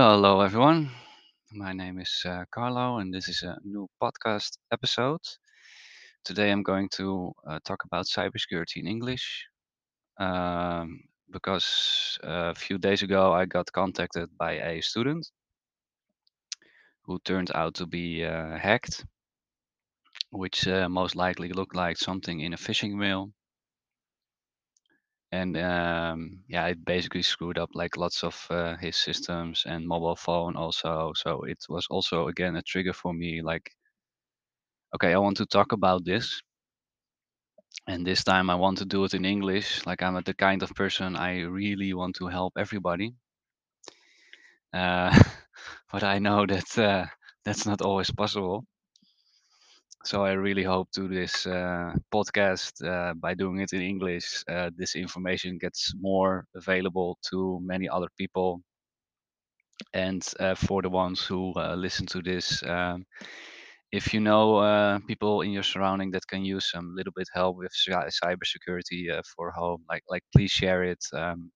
Well, hello everyone. My name is uh, Carlo, and this is a new podcast episode. Today I'm going to uh, talk about cybersecurity in English um, because uh, a few days ago I got contacted by a student who turned out to be uh, hacked, which uh, most likely looked like something in a phishing mail. And um, yeah, it basically screwed up like lots of uh, his systems and mobile phone also. So it was also again a trigger for me like okay, I want to talk about this. And this time I want to do it in English. Like I'm the kind of person I really want to help everybody. Uh, but I know that uh, that's not always possible. So I really hope to this uh, podcast uh, by doing it in English, uh, this information gets more available to many other people. And uh, for the ones who uh, listen to this, um, if you know uh, people in your surrounding that can use some little bit help with cy- cybersecurity uh, for home, like like please share it. Um,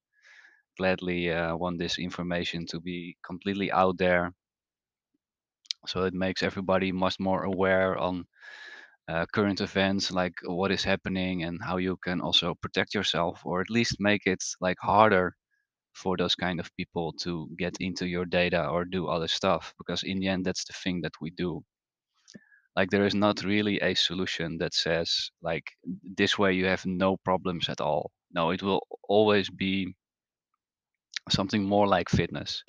gladly want this information to be completely out there, so it makes everybody much more aware on uh, current events, like what is happening and how you can also protect yourself, or at least make it like harder for those kind of people to get into your data or do other stuff because in the end that's the thing that we do. Like there is not really a solution that says like this way you have no problems at all. No it will always be something more like fitness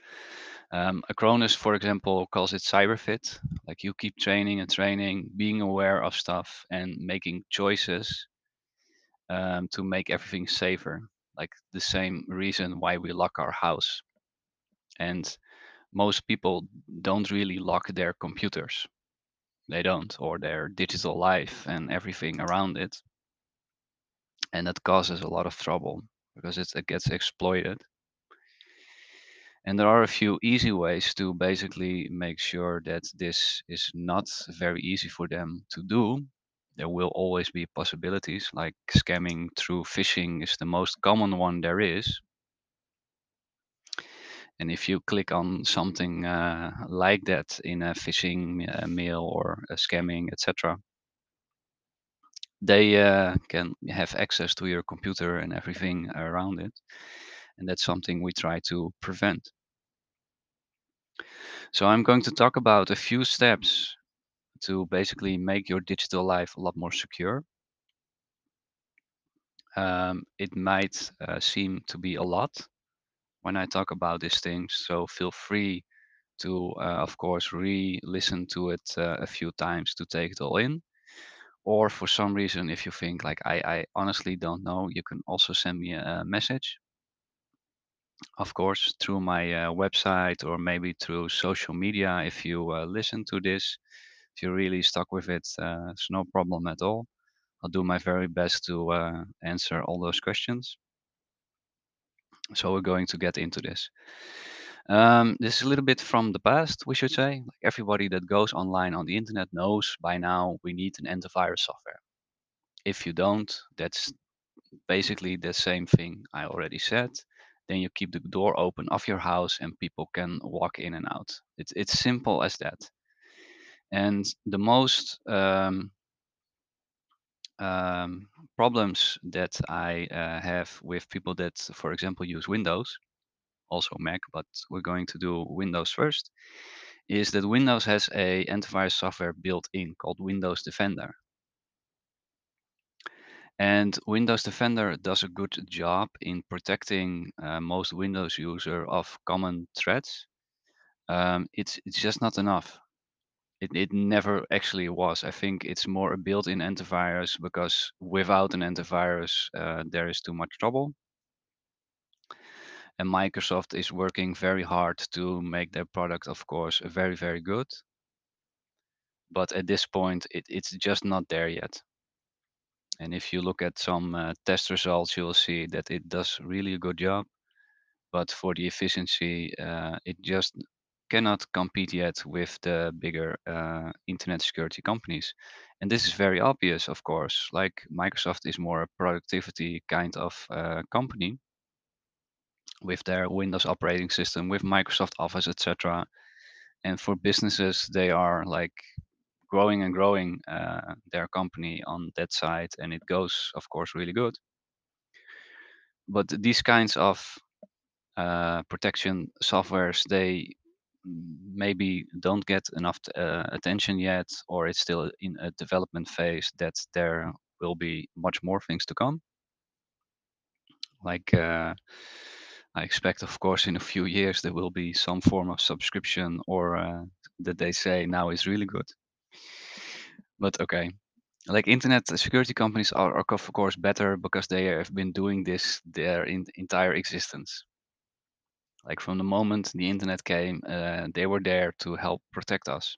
um, acronis for example calls it cyberfit like you keep training and training being aware of stuff and making choices um, to make everything safer. Like the same reason why we lock our house. And most people don't really lock their computers. They don't or their digital life and everything around it. And that causes a lot of trouble because it's, it gets exploited and there are a few easy ways to basically make sure that this is not very easy for them to do there will always be possibilities like scamming through phishing is the most common one there is and if you click on something uh, like that in a phishing uh, mail or a scamming etc they uh, can have access to your computer and everything around it. And that's something we try to prevent. So I'm going to talk about a few steps to basically make your digital life a lot more secure. Um, it might uh, seem to be a lot when I talk about these things, so feel free to, uh, of course, re-listen to it uh, a few times to take it all in. Or for some reason, if you think like I, I honestly don't know, you can also send me a message of course, through my uh, website or maybe through social media. If you uh, listen to this, if you're really stuck with it, uh, it's no problem at all. I'll do my very best to uh, answer all those questions. So we're going to get into this. Um, this is a little bit from the past, we should say. Like everybody that goes online on the internet knows by now we need an antivirus software. If you don't, that's basically the same thing I already said then you keep the door open of your house and people can walk in and out. It's it's simple as that. And the most um, um, problems that I uh, have with people that, for example, use Windows, also Mac, but we're going to do Windows first, is that Windows has a antivirus software built in called Windows Defender. And Windows Defender does a good job in protecting uh, most Windows user of common threats. Um, it's it's just not enough. It it never actually was. I think it's more a built-in antivirus because without an antivirus, uh, there is too much trouble. And Microsoft is working very hard to make their product, of course, very very good. But at this point, it, it's just not there yet. And if you look at some uh, test results, you will see that it does really a good job. But for the efficiency, uh, it just cannot compete yet with the bigger uh, internet security companies. And this is very obvious, of course. Like Microsoft is more a productivity kind of uh, company. with their Windows operating system, with Microsoft Office, etc. And for businesses, they are like growing and growing uh, their company on that side, and it goes, of course, really good. But these kinds of uh, protection softwares, they maybe don't get enough uh, attention yet, or it's still in a development phase. That there will be much more things to come. Like I expect, of course, in a few years there will be some form of subscription, or that they say now is really good. But okay, like internet security companies are, of course better because they have been doing this their in, entire existence. Like from the moment the internet came, uh, they were there to help protect us.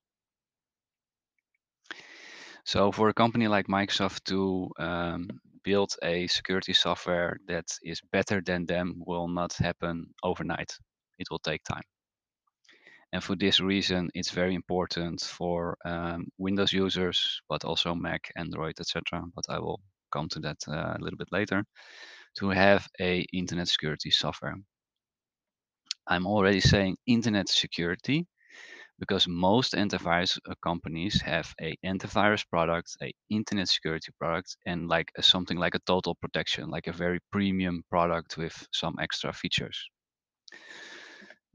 So for a company like Microsoft to um, build a security software that is better than them will not happen overnight. It will take time. And for this reason, it's very important for um, Windows users, but also Mac, Android, etc. But I will come to that uh, a little bit later, to have a internet security software. I'm already saying internet security because most antivirus uh, companies have a antivirus product, a internet security product, and like a, something like a total protection, like a very premium product with some extra features.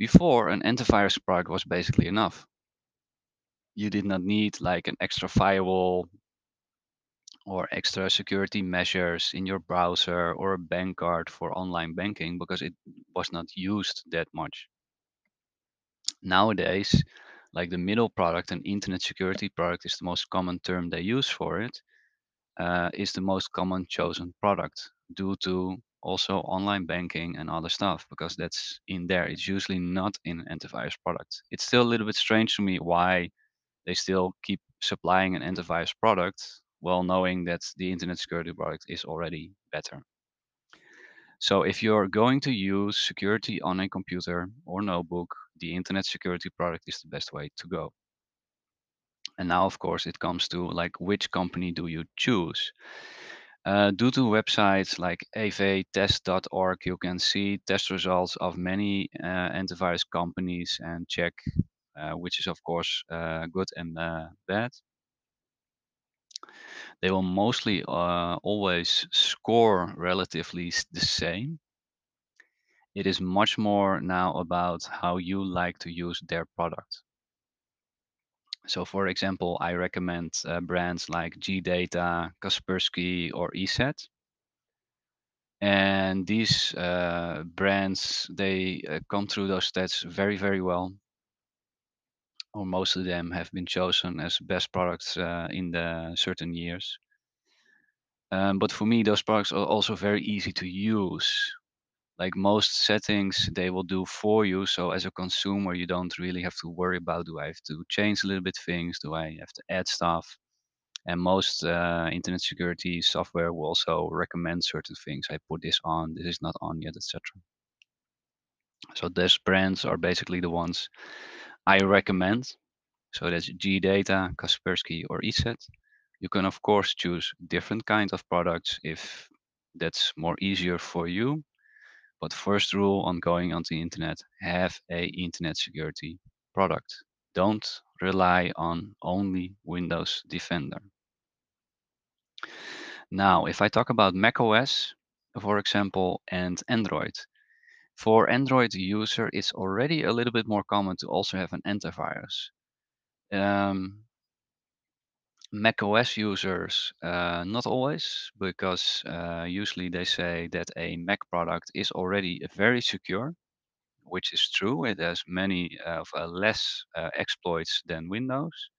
Before, an antivirus product was basically enough. You did not need like an extra firewall or extra security measures in your browser or a bank card for online banking because it was not used that much. Nowadays, like the middle product, an internet security product is the most common term they use for it, uh, is the most common chosen product due to also online banking and other stuff because that's in there. It's usually not in an antivirus product. It's still a little bit strange to me why they still keep supplying an antivirus product while knowing that the internet security product is already better. So if you're going to use security on a computer or notebook, the internet security product is the best way to go. And now, of course, it comes to like which company do you choose? Uh, due to websites like avtest.org, you can see test results of many uh, antivirus companies and check uh, which is, of course, uh, good and uh, bad. They will mostly uh, always score relatively the same. It is much more now about how you like to use their product. So, for example, I recommend uh, brands like GData, Kaspersky, or ESET. And these uh, brands, they uh, come through those stats very, very well. Or most of them have been chosen as best products uh, in the certain years. Um, but for me, those products are also very easy to use. Like most settings, they will do for you. So as a consumer, you don't really have to worry about do I have to change a little bit things? Do I have to add stuff? And most uh, internet security software will also recommend certain things. I put this on, this is not on yet, etc. So those brands are basically the ones I recommend. So that's GData, Kaspersky, or ESET. You can of course choose different kinds of products if that's more easier for you. But first rule on going onto the internet, have a internet security product. Don't rely on only Windows Defender. Now, if I talk about macOS, for example, and Android, for Android user, it's already a little bit more common to also have an antivirus. Um, macOS users, uh, not always, because uh, usually they say that a Mac product is already very secure, which is true. It has many of uh, less uh, exploits than Windows.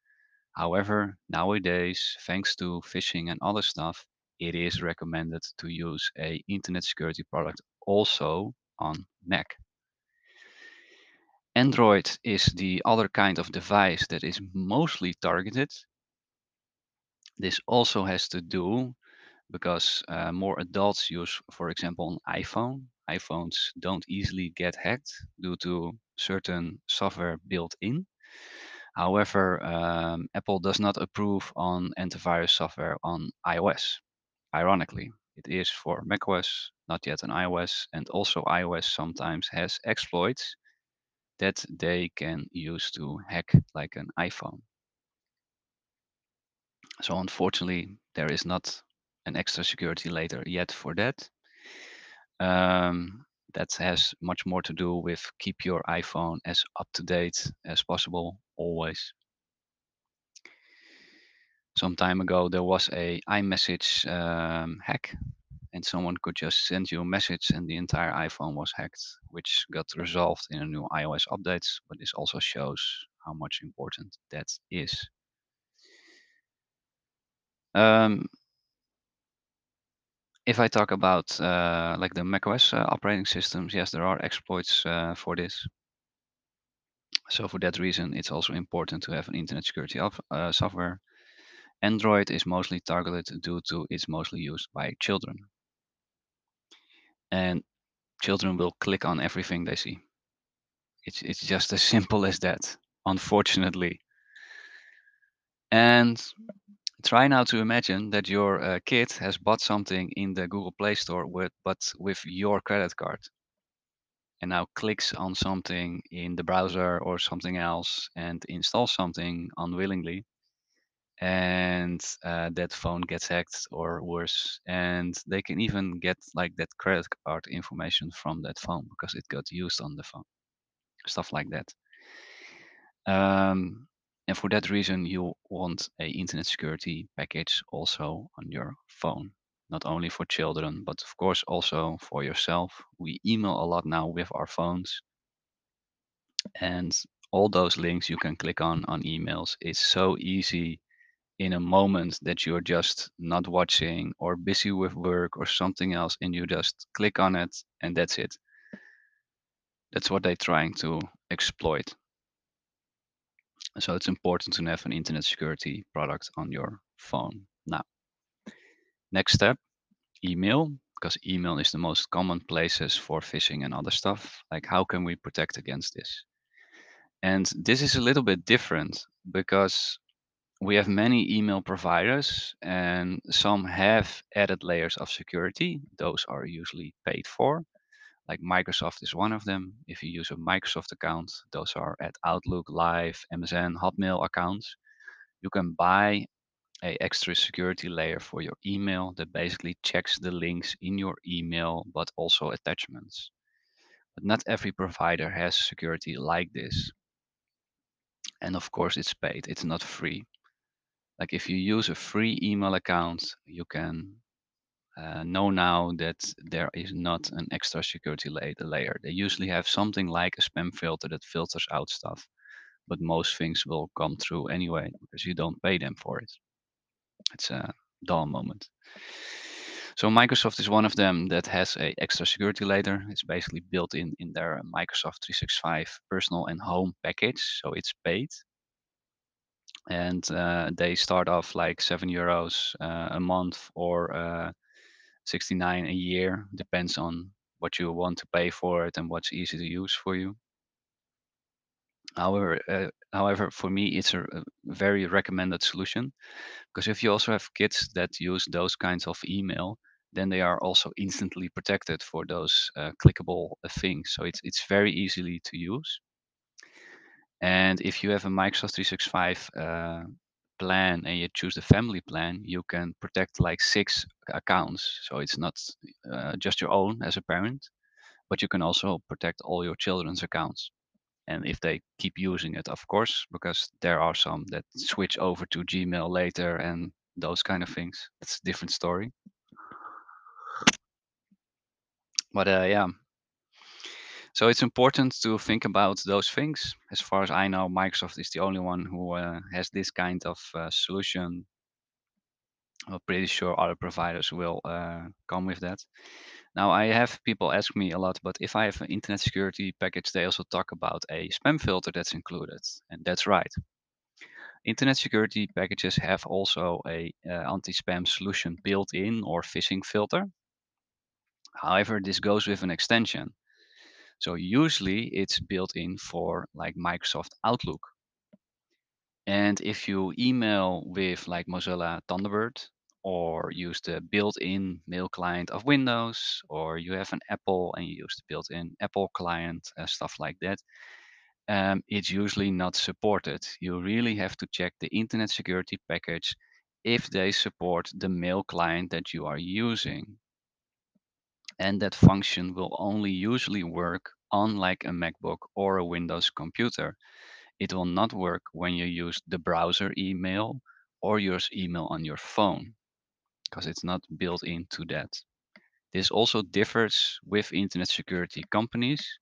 However, nowadays, thanks to phishing and other stuff, it is recommended to use a internet security product also on Mac. Android is the other kind of device that is mostly targeted. This also has to do because uh, more adults use, for example, an iPhone. iPhones don't easily get hacked due to certain software built in. However, um, Apple does not approve on antivirus software on iOS, ironically. It is for macOS, not yet an iOS, and also iOS sometimes has exploits that they can use to hack like an iPhone. So unfortunately, there is not an extra security layer yet for that. Um, that has much more to do with keep your iPhone as up to date as possible always. Some time ago, there was a iMessage um, hack, and someone could just send you a message, and the entire iPhone was hacked, which got resolved in a new iOS update, But this also shows how much important that is. Um, if I talk about uh, like the macOS uh, operating systems, yes, there are exploits uh, for this. So for that reason, it's also important to have an internet security uh, software. Android is mostly targeted due to it's mostly used by children. And children will click on everything they see. It's, it's just as simple as that, unfortunately. And try now to imagine that your uh, kid has bought something in the Google Play Store with, but with your credit card and now clicks on something in the browser or something else and installs something unwillingly and uh, that phone gets hacked or worse and they can even get like that credit card information from that phone because it got used on the phone stuff like that. Um, and for that reason you want a internet security package also on your phone not only for children but of course also for yourself. We email a lot now with our phones. And all those links you can click on on emails It's so easy in a moment that you're just not watching or busy with work or something else and you just click on it and that's it. That's what they're trying to exploit so it's important to have an internet security product on your phone now next step email because email is the most common places for phishing and other stuff like how can we protect against this and this is a little bit different because we have many email providers and some have added layers of security. Those are usually paid for. Like Microsoft is one of them. If you use a Microsoft account, those are at Outlook, Live, MSN, Hotmail accounts. You can buy a extra security layer for your email that basically checks the links in your email, but also attachments. But not every provider has security like this. And of course, it's paid, it's not free. Like if you use a free email account, you can uh, know now that there is not an extra security la- layer. They usually have something like a spam filter that filters out stuff, but most things will come through anyway because you don't pay them for it. It's a dull moment. So Microsoft is one of them that has a extra security layer. It's basically built in in their Microsoft 365 personal and home package, so it's paid and uh, they start off like seven euros uh, a month or uh, 69 a year depends on what you want to pay for it and what's easy to use for you. However uh, however for me it's a, a very recommended solution because if you also have kids that use those kinds of email then they are also instantly protected for those uh, clickable uh, things. So it's it's very easily to use. And if you have a Microsoft 365 uh, plan and you choose the family plan, you can protect like six accounts. So it's not uh, just your own as a parent, but you can also protect all your children's accounts. And if they keep using it, of course, because there are some that switch over to Gmail later and those kind of things. It's a different story. But uh, yeah, so it's important to think about those things. As far as I know, Microsoft is the only one who uh, has this kind of uh, solution. I'm pretty sure other providers will uh, come with that. Now, I have people ask me a lot, but if I have an internet security package, they also talk about a spam filter that's included. And that's right. Internet security packages have also a uh, anti-spam solution built in or phishing filter. However, this goes with an extension. So usually it's built in for like Microsoft Outlook. And if you email with like Mozilla Thunderbird or use the built-in mail client of Windows, or you have an Apple and you use the built-in Apple client, uh, stuff like that, um, it's usually not supported. You really have to check the Internet Security Package if they support the mail client that you are using. And that function will only usually work on like a MacBook or a Windows computer. It will not work when you use the browser email or use email on your phone because it's not built into that. This also differs with internet security companies.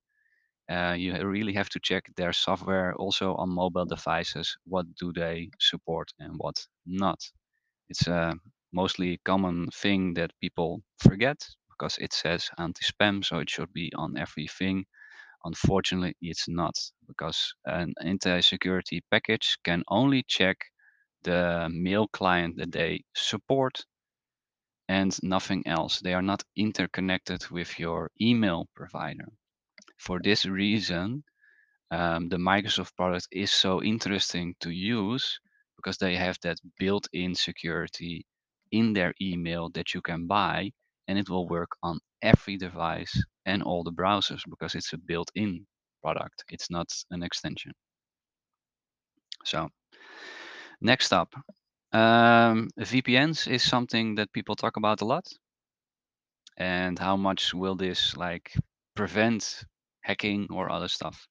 Uh, you really have to check their software also on mobile devices. What do they support and what not? It's a mostly common thing that people forget because it says anti-spam, so it should be on everything. Unfortunately, it's not because an anti-security package can only check the mail client that they support and nothing else. They are not interconnected with your email provider. For this reason, um, the Microsoft product is so interesting to use because they have that built-in security in their email that you can buy and it will work on every device and all the browsers because it's a built-in product. It's not an extension. So next up, um, VPNs is something that people talk about a lot. And how much will this like prevent hacking or other stuff?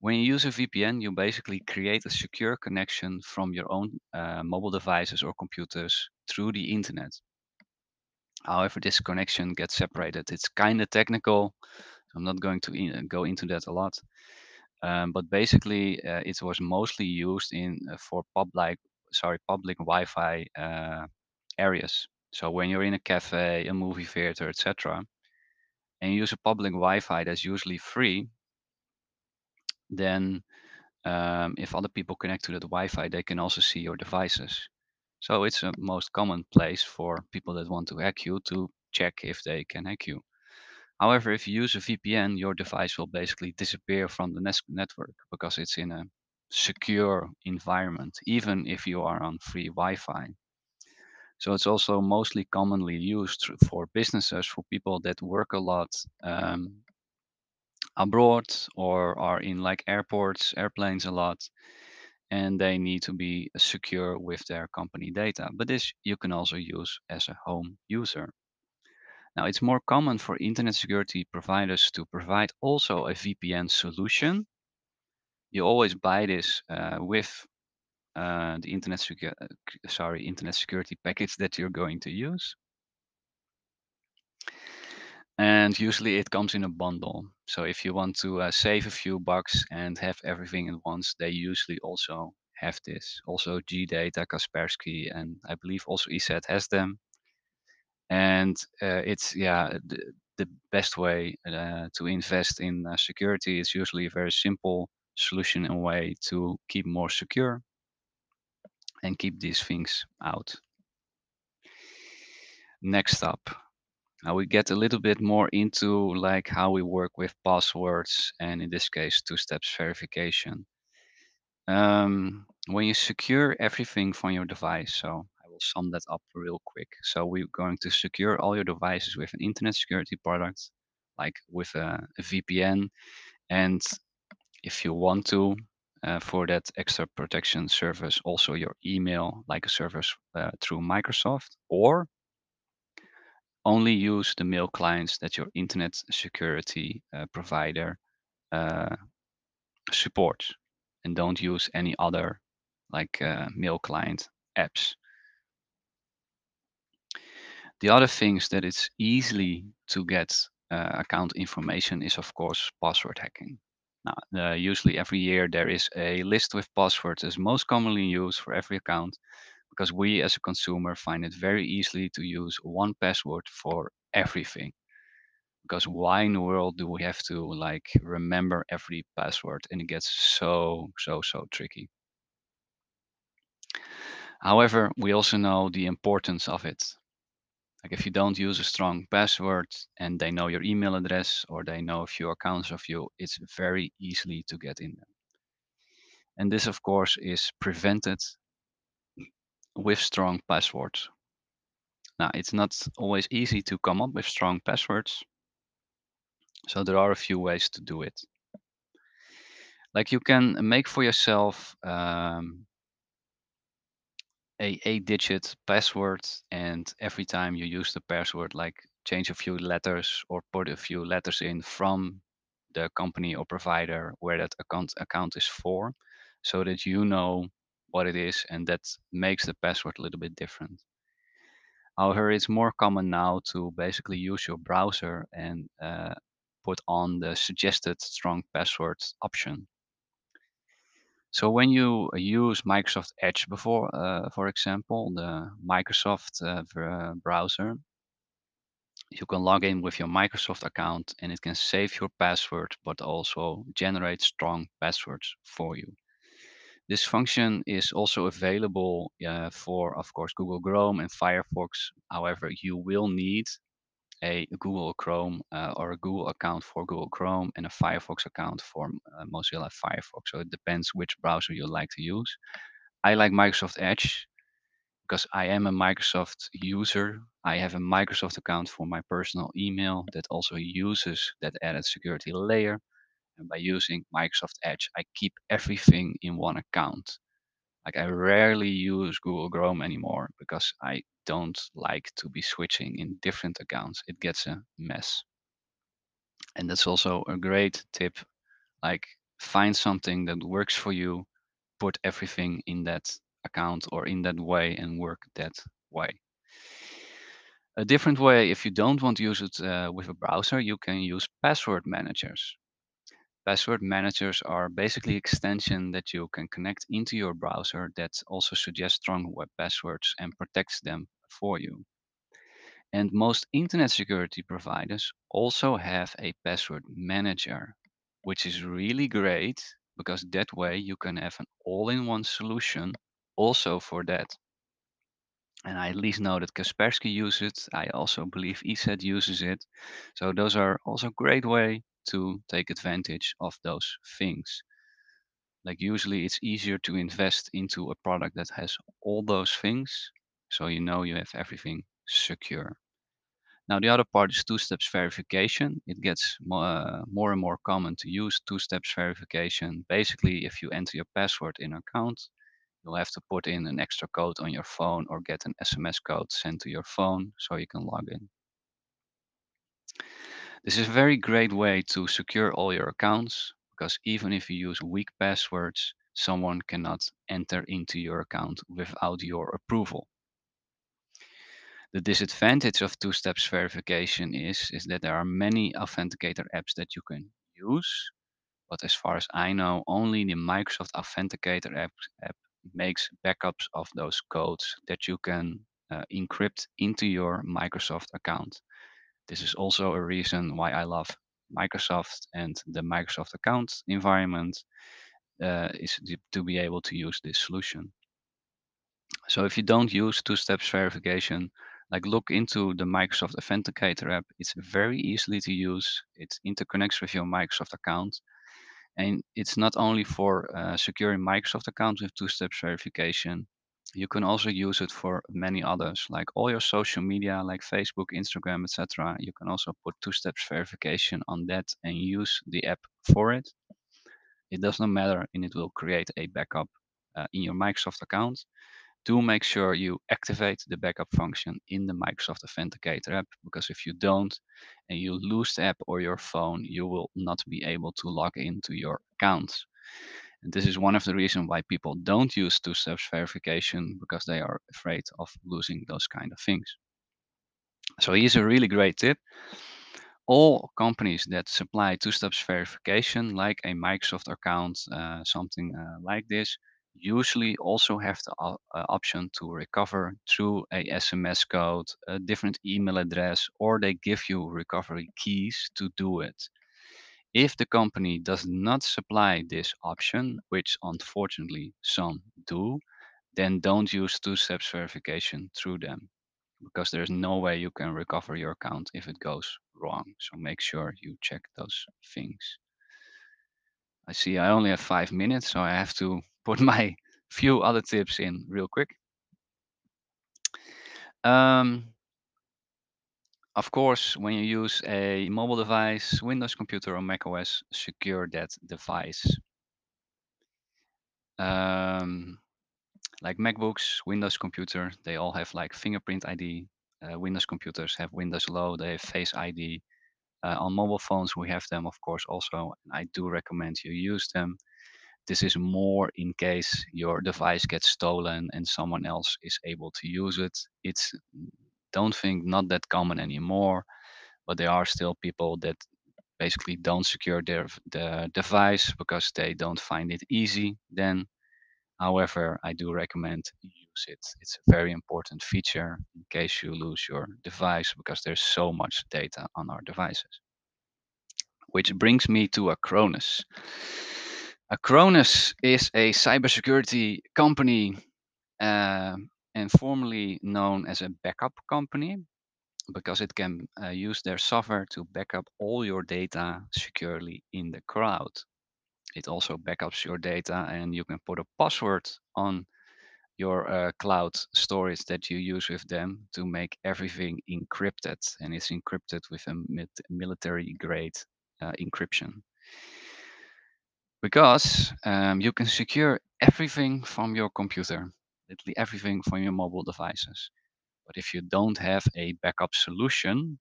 When you use a VPN, you basically create a secure connection from your own uh, mobile devices or computers through the internet. However, this connection gets separated. It's kind of technical. I'm not going to in, go into that a lot. Um, but basically, uh, it was mostly used in uh, for public, sorry, public Wi-Fi uh, areas. So when you're in a cafe, a movie theater, etc., and you use a public Wi-Fi that's usually free, then um, if other people connect to that Wi-Fi, they can also see your devices. So it's a most common place for people that want to hack you to check if they can hack you. However, if you use a VPN, your device will basically disappear from the network because it's in a secure environment, even if you are on free Wi-Fi. So it's also mostly commonly used for businesses, for people that work a lot um, abroad or are in like airports, airplanes a lot, and they need to be secure with their company data. But this you can also use as a home user. Now, it's more common for internet security providers to provide also a VPN solution. You always buy this uh, with uh, the internet secu- uh, sorry internet security package that you're going to use. And usually it comes in a bundle. So if you want to uh, save a few bucks and have everything at once, they usually also have this. Also GData, Kaspersky, and I believe also ESET has them. And uh, it's yeah the, the best way uh, to invest in uh, security is usually a very simple solution and way to keep more secure and keep these things out. Next up, now we get a little bit more into like how we work with passwords and in this case two steps verification. Um, when you secure everything from your device, so I will sum that up real quick. So we're going to secure all your devices with an internet security product, like with a, a VPN. And if you want to, uh, for that extra protection service, also your email, like a service uh, through Microsoft, or only use the mail clients that your internet security uh, provider uh, supports and don't use any other like uh, mail client apps. The other things that it's easily to get uh, account information is of course password hacking. Now, uh, usually every year there is a list with passwords as most commonly used for every account because we as a consumer find it very easily to use one password for everything. Because why in the world do we have to like remember every password and it gets so so so tricky. However, we also know the importance of it. Like if you don't use a strong password and they know your email address or they know a few accounts of you, it's very easily to get in them. And this, of course, is prevented with strong passwords. Now, it's not always easy to come up with strong passwords, so there are a few ways to do it. Like you can make for yourself um, a eight-digit password, and every time you use the password, like change a few letters or put a few letters in from the company or provider where that account account is for, so that you know what it is, and that makes the password a little bit different. However, it's more common now to basically use your browser and uh, put on the suggested strong passwords option. So when you uh, use Microsoft Edge before, uh, for example, the Microsoft uh, uh, browser, you can log in with your Microsoft account and it can save your password, but also generate strong passwords for you. This function is also available uh, for, of course, Google Chrome and Firefox. However, you will need a Google Chrome uh, or a Google account for Google Chrome and a Firefox account for uh, Mozilla Firefox. So it depends which browser you like to use. I like Microsoft Edge because I am a Microsoft user. I have a Microsoft account for my personal email that also uses that added security layer. And by using Microsoft Edge, I keep everything in one account. Like I rarely use Google Chrome anymore because I don't like to be switching in different accounts. It gets a mess. And that's also a great tip. Like find something that works for you, put everything in that account or in that way and work that way. A different way, if you don't want to use it uh, with a browser, you can use password managers. Password managers are basically extension that you can connect into your browser that also suggests strong web passwords and protects them for you. And most internet security providers also have a password manager, which is really great because that way you can have an all-in-one solution also for that. And I at least know that Kaspersky uses it. I also believe ESET uses it. So those are also great way to take advantage of those things. Like usually it's easier to invest into a product that has all those things. So you know you have everything secure. Now the other part is two steps verification. It gets uh, more and more common to use two steps verification. Basically, if you enter your password in an account, you'll have to put in an extra code on your phone or get an SMS code sent to your phone so you can log in. This is a very great way to secure all your accounts because even if you use weak passwords, someone cannot enter into your account without your approval. The disadvantage of two steps verification is, is that there are many authenticator apps that you can use, but as far as I know, only the Microsoft Authenticator app, app makes backups of those codes that you can uh, encrypt into your Microsoft account. This is also a reason why I love Microsoft and the Microsoft account environment uh, is to be able to use this solution. So if you don't use two steps verification, like look into the Microsoft Authenticator app. It's very easily to use. It interconnects with your Microsoft account. And it's not only for uh, securing Microsoft accounts with two steps verification. You can also use it for many others, like all your social media, like Facebook, Instagram, etc. You can also put two steps verification on that and use the app for it. It does not matter, and it will create a backup uh, in your Microsoft account do make sure you activate the backup function in the Microsoft Authenticator app because if you don't and you lose the app or your phone, you will not be able to log into your account. And this is one of the reasons why people don't use two steps verification because they are afraid of losing those kind of things. So here's a really great tip. All companies that supply two steps verification, like a Microsoft account, uh, something uh, like this, usually also have the uh, option to recover through a SMS code, a different email address, or they give you recovery keys to do it. If the company does not supply this option, which unfortunately some do, then don't use two steps verification through them because there's no way you can recover your account if it goes wrong. So make sure you check those things. I see I only have five minutes, so I have to put my few other tips in real quick. Um, Of course, when you use a mobile device, Windows computer or macOS, secure that device. Um, like MacBooks, Windows computer, they all have like fingerprint ID. Uh, Windows computers have Windows Hello, they have Face ID. Uh, on mobile phones, we have them, of course, also. I do recommend you use them. This is more in case your device gets stolen and someone else is able to use it. It's don't think not that common anymore, but there are still people that basically don't secure their the device because they don't find it easy then. However i do recommend use it. It's a very important feature in case you lose your device because there's so much data on our devices. Which brings me to acronis. Acronis is a cybersecurity company uh, and formerly known as a backup company because it can uh, use their software to back up all your data securely in the cloud. It also backups your data and you can put a password on your uh, cloud storage that you use with them to make everything encrypted and it's encrypted with a military grade uh, encryption because um, you can secure everything from your computer literally everything from your mobile devices but if you don't have a backup solution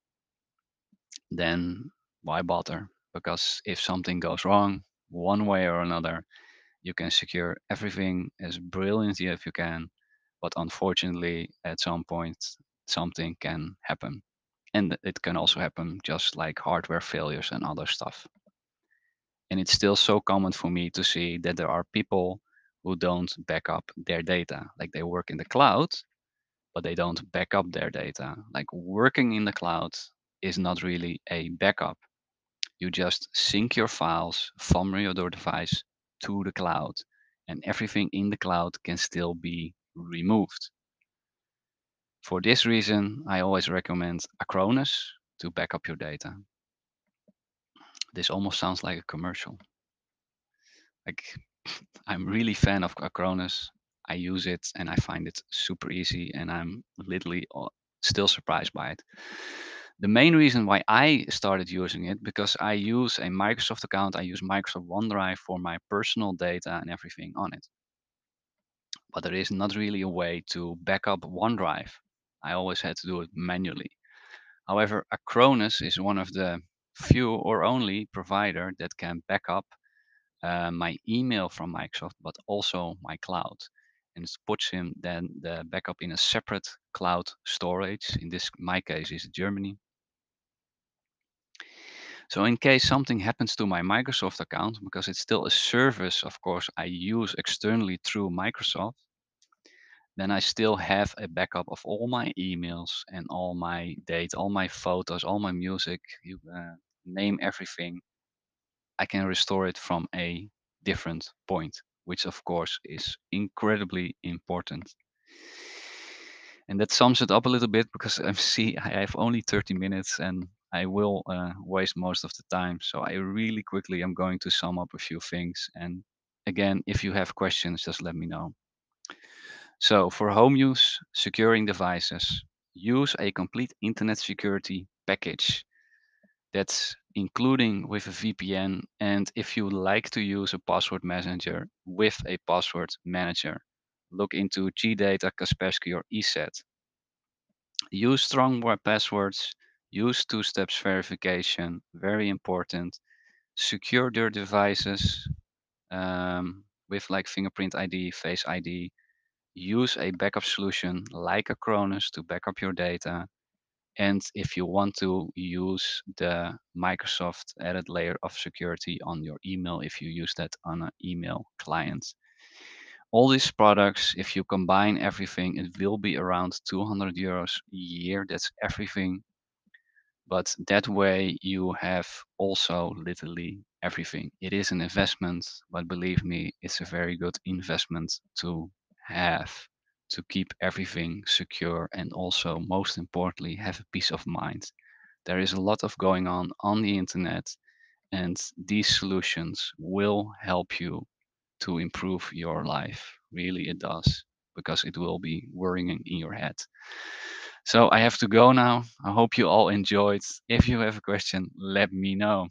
then why bother? Because if something goes wrong, one way or another, you can secure everything as brilliantly as you can. But unfortunately, at some point, something can happen. And it can also happen just like hardware failures and other stuff. And it's still so common for me to see that there are people who don't back up their data. Like they work in the cloud, but they don't back up their data. Like working in the cloud is not really a backup. You just sync your files from your device to the cloud, and everything in the cloud can still be removed. For this reason, I always recommend Acronis to back up your data. This almost sounds like a commercial. Like I'm really fan of Acronis. I use it and I find it super easy and I'm literally uh, still surprised by it. The main reason why I started using it because I use a Microsoft account, I use Microsoft OneDrive for my personal data and everything on it. But there is not really a way to back up OneDrive. I always had to do it manually. However, Acronis is one of the few or only provider that can back up uh, my email from Microsoft, but also my cloud. And it puts him then the backup in a separate cloud storage. In this my case is Germany. So in case something happens to my Microsoft account, because it's still a service, of course, I use externally through Microsoft, then I still have a backup of all my emails and all my data, all my photos, all my music, you uh, name everything. I can restore it from a different point, which of course is incredibly important. And that sums it up a little bit because I see I have only 30 minutes and I will uh, waste most of the time. So I really quickly am going to sum up a few things. And again, if you have questions, just let me know. So for home use, securing devices, use a complete internet security package that's including with a VPN. And if you like to use a password manager with a password manager, look into GData, Kaspersky, or ESET. Use strong passwords, use two steps verification, very important. Secure your devices um, with like fingerprint ID, face ID. Use a backup solution like a Acronis to back up your data and if you want to use the Microsoft added layer of security on your email, if you use that on an email client. All these products, if you combine everything, it will be around 200 euros a year. That's everything. But that way you have also literally everything. It is an investment, but believe me, it's a very good investment to have to keep everything secure and also most importantly have a peace of mind there is a lot of going on on the internet and these solutions will help you to improve your life really it does because it will be worrying in your head So I have to go now. I hope you all enjoyed. If you have a question, let me know.